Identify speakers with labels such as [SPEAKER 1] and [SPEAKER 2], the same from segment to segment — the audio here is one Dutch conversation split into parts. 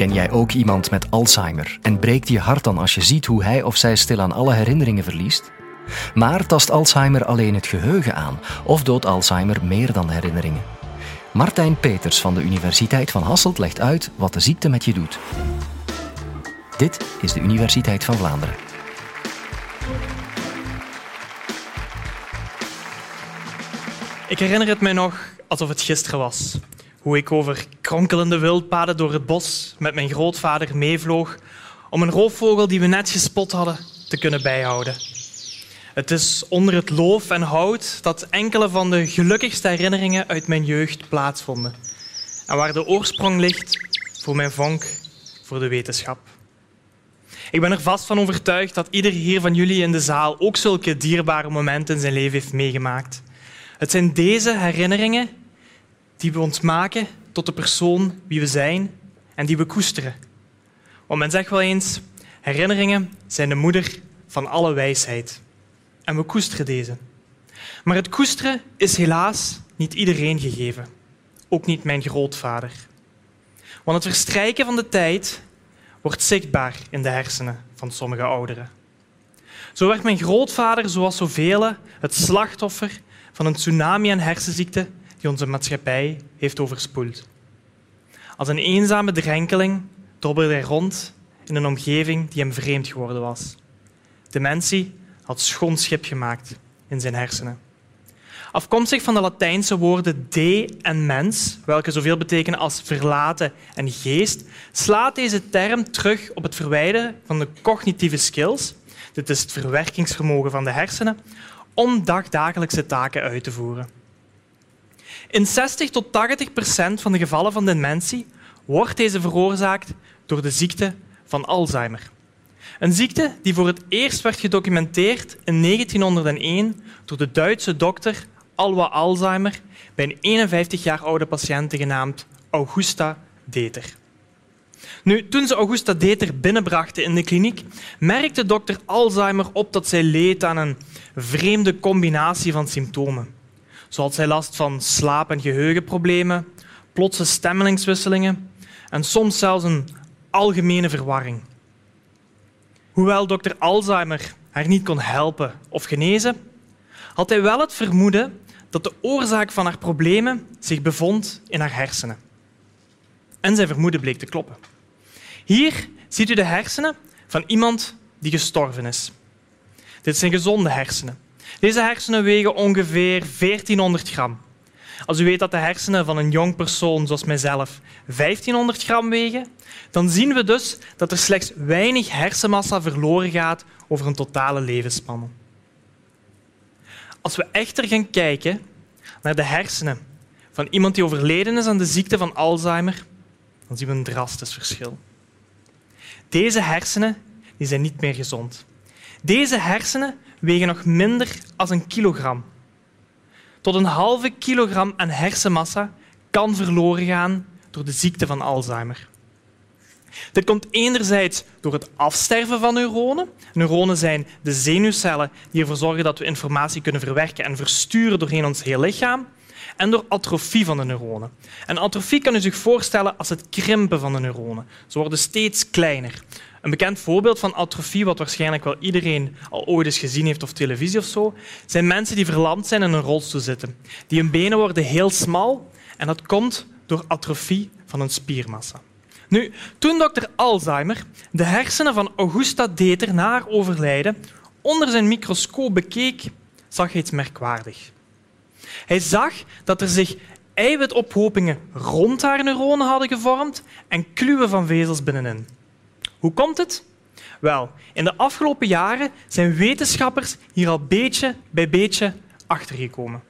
[SPEAKER 1] Ken jij ook iemand met Alzheimer en breekt je hart dan als je ziet hoe hij of zij stilaan alle herinneringen verliest? Maar tast Alzheimer alleen het geheugen aan of doodt Alzheimer meer dan herinneringen? Martijn Peters van de Universiteit van Hasselt legt uit wat de ziekte met je doet. Dit is de Universiteit van Vlaanderen.
[SPEAKER 2] Ik herinner het mij nog alsof het gisteren was. Hoe ik over kronkelende wildpaden door het bos met mijn grootvader meevloog om een roofvogel die we net gespot hadden te kunnen bijhouden. Het is onder het loof en hout dat enkele van de gelukkigste herinneringen uit mijn jeugd plaatsvonden. En waar de oorsprong ligt voor mijn vonk voor de wetenschap. Ik ben er vast van overtuigd dat ieder hier van jullie in de zaal ook zulke dierbare momenten in zijn leven heeft meegemaakt. Het zijn deze herinneringen die we ons maken tot de persoon wie we zijn en die we koesteren. Want men zegt wel eens, herinneringen zijn de moeder van alle wijsheid. En we koesteren deze. Maar het koesteren is helaas niet iedereen gegeven. Ook niet mijn grootvader. Want het verstrijken van de tijd wordt zichtbaar in de hersenen van sommige ouderen. Zo werd mijn grootvader, zoals zoveel, het slachtoffer van een tsunami aan hersenziekte die onze maatschappij heeft overspoeld. Als een eenzame drenkeling dobberde hij rond in een omgeving die hem vreemd geworden was. Dementie had schoon schip gemaakt in zijn hersenen. Afkomstig van de Latijnse woorden de en mens, welke zoveel betekenen als verlaten en geest, slaat deze term terug op het verwijderen van de cognitieve skills, dit is het verwerkingsvermogen van de hersenen, om dagdagelijkse taken uit te voeren. In 60 tot 80 procent van de gevallen van dementie wordt deze veroorzaakt door de ziekte van Alzheimer. Een ziekte die voor het eerst werd gedocumenteerd in 1901 door de Duitse dokter Alwa Alzheimer bij een 51 jaar oude patiënt genaamd Augusta Deter. Nu, toen ze Augusta Deter binnenbrachten in de kliniek, merkte dokter Alzheimer op dat zij leed aan een vreemde combinatie van symptomen. Zoals zij last van slaap- en geheugenproblemen, plotse stemmelingswisselingen en soms zelfs een algemene verwarring. Hoewel dokter Alzheimer haar niet kon helpen of genezen, had hij wel het vermoeden dat de oorzaak van haar problemen zich bevond in haar hersenen. En zijn vermoeden bleek te kloppen. Hier ziet u de hersenen van iemand die gestorven is. Dit zijn gezonde hersenen. Deze hersenen wegen ongeveer 1400 gram. Als u weet dat de hersenen van een jong persoon zoals mijzelf 1500 gram wegen, dan zien we dus dat er slechts weinig hersenmassa verloren gaat over een totale levensspanne. Als we echter gaan kijken naar de hersenen van iemand die overleden is aan de ziekte van Alzheimer, dan zien we een drastisch verschil. Deze hersenen die zijn niet meer gezond. Deze hersenen wegen nog minder dan een kilogram. Tot een halve kilogram aan hersenmassa kan verloren gaan door de ziekte van Alzheimer. Dit komt enerzijds door het afsterven van neuronen. Neuronen zijn de zenuwcellen die ervoor zorgen dat we informatie kunnen verwerken en versturen doorheen ons hele lichaam. En door atrofie van de neuronen. En atrofie kan u zich voorstellen als het krimpen van de neuronen. Ze worden steeds kleiner. Een bekend voorbeeld van atrofie, wat waarschijnlijk wel iedereen al ooit eens gezien heeft of televisie of zo, zijn mensen die verlamd zijn en in een rolstoel zitten. Die hun benen worden heel smal en dat komt door atrofie van een spiermassa. Nu, toen dokter Alzheimer de hersenen van Augusta Deter na haar overlijden onder zijn microscoop bekeek, zag hij iets merkwaardigs. Hij zag dat er zich eiwitophopingen rond haar neuronen hadden gevormd en kluwen van vezels binnenin. Hoe komt het? Wel, in de afgelopen jaren zijn wetenschappers hier al beetje bij beetje achtergekomen.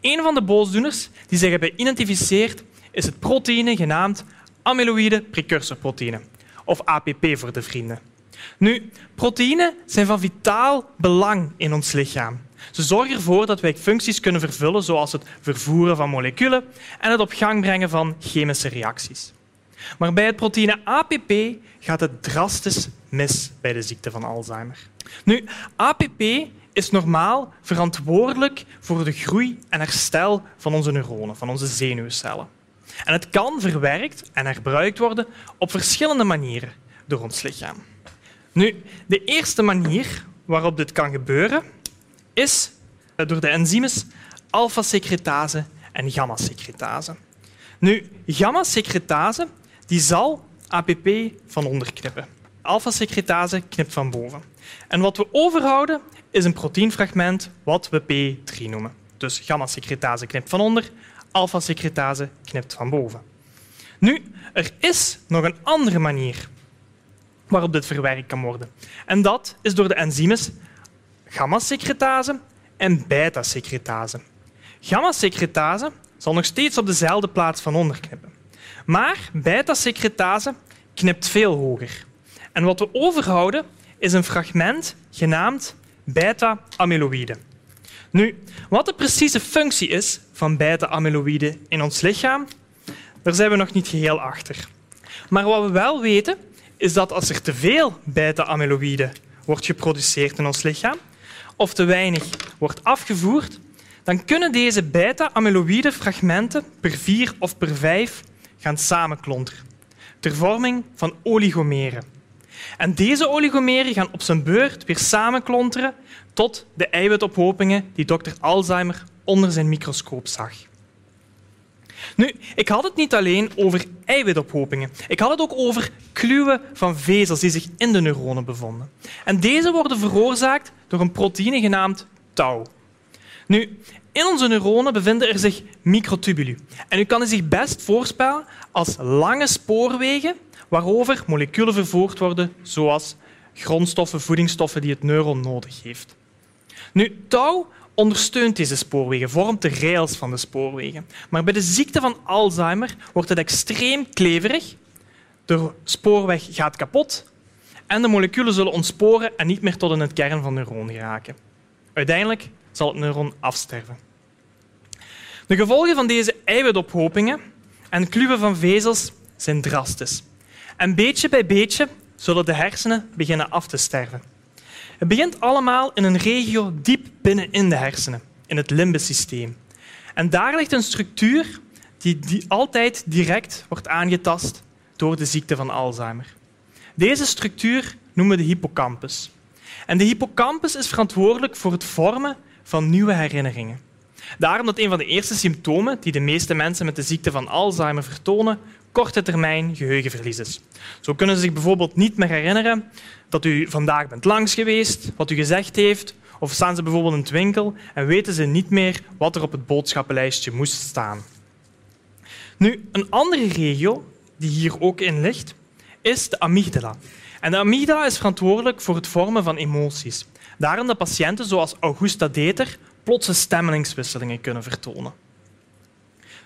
[SPEAKER 2] Een van de boosdoeners die zich hebben geïdentificeerd is het proteïne genaamd amyloïde precursorproteïne, of APP voor de vrienden. Nu, proteïnen zijn van vitaal belang in ons lichaam. Ze zorgen ervoor dat wij functies kunnen vervullen, zoals het vervoeren van moleculen en het op gang brengen van chemische reacties. Maar bij het proteïne APP gaat het drastisch mis bij de ziekte van Alzheimer. Nu, APP is normaal verantwoordelijk voor de groei en herstel van onze neuronen, van onze zenuwcellen. En het kan verwerkt en herbruikt worden op verschillende manieren door ons lichaam. Nu, de eerste manier waarop dit kan gebeuren is door de enzymes alpha-secretase en gamma-secretase. Nu, gamma-secretase die zal APP van onder knippen. Alpha-secretase knipt van boven. En wat we overhouden is een proteinfragment wat we P3 noemen. Dus gamma-secretase knipt van onder, alpha-secretase knipt van boven. Nu, er is nog een andere manier waarop dit verwerkt kan worden. En dat is door de enzymes gamma-secretase en beta-secretase. Gamma-secretase zal nog steeds op dezelfde plaats van onder knippen. Maar beta-secretase knipt veel hoger. En wat we overhouden is een fragment genaamd beta-amyloïde. Nu, wat de precieze functie is van beta-amyloïde in ons lichaam, daar zijn we nog niet geheel achter. Maar wat we wel weten, is dat als er te veel beta-amyloïde wordt geproduceerd in ons lichaam, of te weinig wordt afgevoerd, dan kunnen deze beta-amyloïde fragmenten per vier of per vijf gaan samenklonteren, ter vorming van oligomeren. En deze oligomeren gaan op zijn beurt weer samenklonteren tot de eiwitophopingen die dokter Alzheimer onder zijn microscoop zag. Nu, ik had het niet alleen over eiwitophopingen. Ik had het ook over kluwen van vezels die zich in de neuronen bevonden. En deze worden veroorzaakt door een proteïne genaamd tau. Nu, in onze neuronen bevinden er zich microtubuli. En u kan het zich best voorspellen als lange spoorwegen waarover moleculen vervoerd worden, zoals grondstoffen, voedingsstoffen die het neuron nodig heeft. Nu, tau ondersteunt deze spoorwegen, vormt de rails van de spoorwegen. Maar bij de ziekte van Alzheimer wordt het extreem kleverig. De spoorweg gaat kapot en de moleculen zullen ontsporen en niet meer tot in het kern van de neuron geraken. Uiteindelijk zal het neuron afsterven. De gevolgen van deze eiwitophopingen en kluwen van vezels zijn drastisch. En beetje bij beetje zullen de hersenen beginnen af te sterven. Het begint allemaal in een regio diep binnenin de hersenen, in het limbus-systeem. En daar ligt een structuur die, die altijd direct wordt aangetast door de ziekte van Alzheimer. Deze structuur noemen we de hippocampus. En de hippocampus is verantwoordelijk voor het vormen van nieuwe herinneringen. Daarom dat een van de eerste symptomen die de meeste mensen met de ziekte van Alzheimer vertonen, korte termijn geheugenverlies is. Zo kunnen ze zich bijvoorbeeld niet meer herinneren dat u vandaag bent langs geweest, wat u gezegd heeft, of staan ze bijvoorbeeld in het winkel en weten ze niet meer wat er op het boodschappenlijstje moest staan. Nu, een andere regio die hier ook in ligt, is de amygdala. En de amygdala is verantwoordelijk voor het vormen van emoties. Daarom dat patiënten zoals Augusta Deter plotse stemmelingswisselingen kunnen vertonen.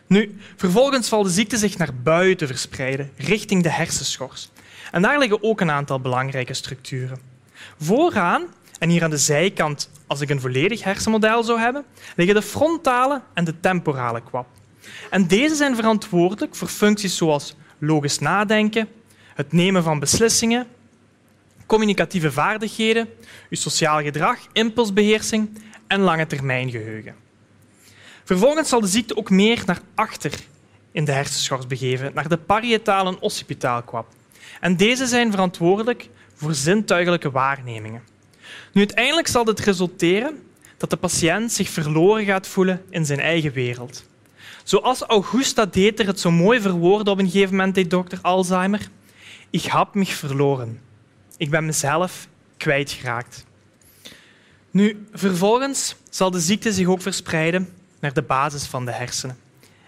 [SPEAKER 2] Nu, vervolgens valt de ziekte zich naar buiten verspreiden, richting de hersenschors. En daar liggen ook een aantal belangrijke structuren. Vooraan, en hier aan de zijkant, als ik een volledig hersenmodel zou hebben, liggen de frontale en de temporale kwap. En deze zijn verantwoordelijk voor functies zoals logisch nadenken, het nemen van beslissingen, communicatieve vaardigheden, uw sociaal gedrag, impulsbeheersing en lange termijn geheugen. Vervolgens zal de ziekte ook meer naar achter in de hersenschors begeven, naar de parietale en occipitaalkwap. En deze zijn verantwoordelijk voor zintuigelijke waarnemingen. Nu, uiteindelijk zal dit resulteren dat de patiënt zich verloren gaat voelen in zijn eigen wereld. Zoals Augusta Deter het zo mooi verwoordde op een gegeven moment deed dokter Alzheimer. Ik heb mich verloren. Ik ben mezelf kwijtgeraakt. Nu, vervolgens zal de ziekte zich ook verspreiden naar de basis van de hersenen.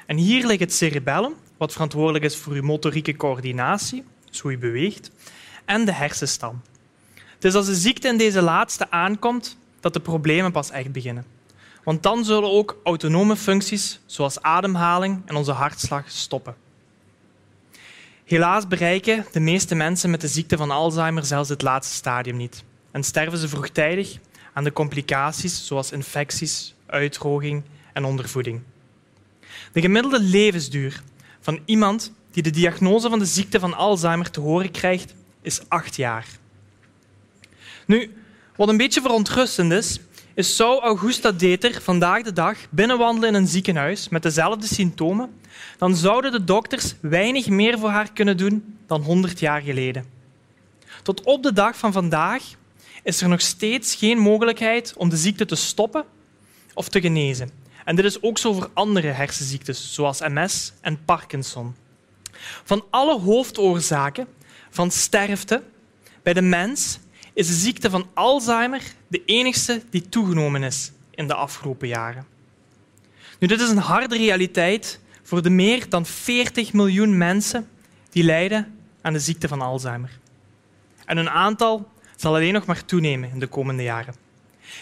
[SPEAKER 2] En hier ligt het cerebellum, wat verantwoordelijk is voor uw motorieke coördinatie, dus hoe je beweegt, en de hersenstam. Het is als de ziekte in deze laatste aankomt dat de problemen pas echt beginnen. Want dan zullen ook autonome functies zoals ademhaling en onze hartslag stoppen. Helaas bereiken de meeste mensen met de ziekte van Alzheimer zelfs het laatste stadium niet en sterven ze vroegtijdig aan de complicaties zoals infecties, uitdroging en ondervoeding. De gemiddelde levensduur van iemand die de diagnose van de ziekte van Alzheimer te horen krijgt, is acht jaar. Nu, wat een beetje verontrustend is, is zou Augusta Deter vandaag de dag binnenwandelen in een ziekenhuis met dezelfde symptomen, dan zouden de dokters weinig meer voor haar kunnen doen dan 100 jaar geleden. Tot op de dag van vandaag is er nog steeds geen mogelijkheid om de ziekte te stoppen of te genezen. En dit is ook zo voor andere hersenziektes, zoals MS en Parkinson. Van alle hoofdoorzaken van sterfte bij de mens is de ziekte van Alzheimer de enigste die toegenomen is in de afgelopen jaren. Nu, dit is een harde realiteit voor de meer dan 40 miljoen mensen die lijden aan de ziekte van Alzheimer. En hun aantal zal alleen nog maar toenemen in de komende jaren.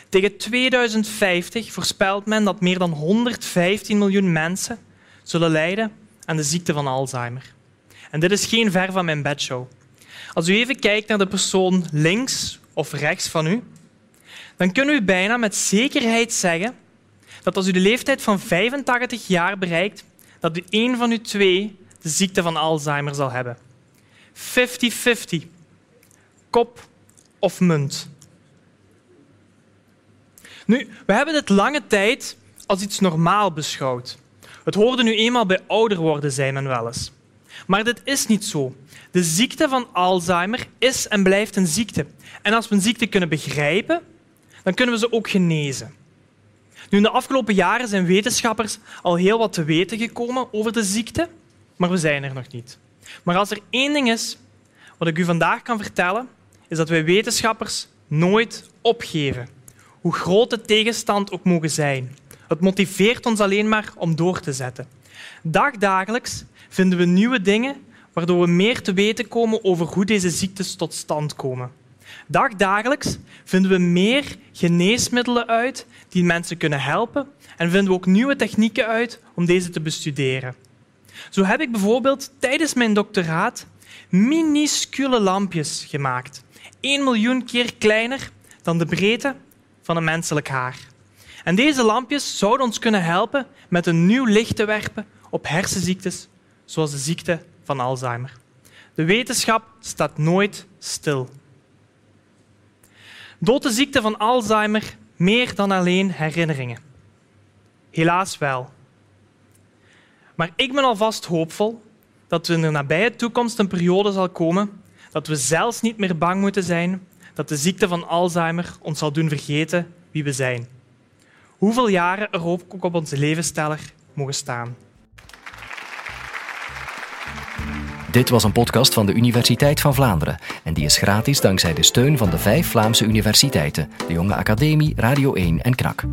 [SPEAKER 2] Tegen 2050 voorspelt men dat meer dan 115 miljoen mensen zullen lijden aan de ziekte van Alzheimer. En dit is geen ver van mijn bedshow. Als u even kijkt naar de persoon links of rechts van u, dan kunnen u bijna met zekerheid zeggen dat als u de leeftijd van 85 jaar bereikt, dat u één van u twee de ziekte van Alzheimer zal hebben. 50-50. Kop of munt. Nu, we hebben dit lange tijd als iets normaal beschouwd. Het hoorde nu eenmaal bij ouder worden, zei men wel eens. Maar dit is niet zo. De ziekte van Alzheimer is en blijft een ziekte. En als we een ziekte kunnen begrijpen, dan kunnen we ze ook genezen. Nu, in de afgelopen jaren zijn wetenschappers al heel wat te weten gekomen over de ziekte, maar we zijn er nog niet. Maar als er één ding is wat ik u vandaag kan vertellen, is dat wij wetenschappers nooit opgeven. Hoe groot de tegenstand ook mogen zijn. Het motiveert ons alleen maar om door te zetten. Dagdagelijks vinden we nieuwe dingen waardoor we meer te weten komen over hoe deze ziektes tot stand komen. Dagdagelijks vinden we meer geneesmiddelen uit die mensen kunnen helpen en vinden we ook nieuwe technieken uit om deze te bestuderen. Zo heb ik bijvoorbeeld tijdens mijn doctoraat minuscule lampjes gemaakt. 1 miljoen keer kleiner dan de breedte van een menselijk haar. En deze lampjes zouden ons kunnen helpen met een nieuw licht te werpen op hersenziektes, zoals de ziekte van Alzheimer. De wetenschap staat nooit stil. Dood de ziekte van Alzheimer meer dan alleen herinneringen? Helaas wel. Maar ik ben alvast hoopvol dat we in de nabije toekomst een periode zal komen dat we zelfs niet meer bang moeten zijn dat de ziekte van Alzheimer ons zal doen vergeten wie we zijn. Hoeveel jaren er ook op onze levensteller mogen staan.
[SPEAKER 1] Dit was een podcast van de Universiteit van Vlaanderen en die is gratis dankzij de steun van de vijf Vlaamse universiteiten, de Jonge Academie, Radio 1 en KNAK.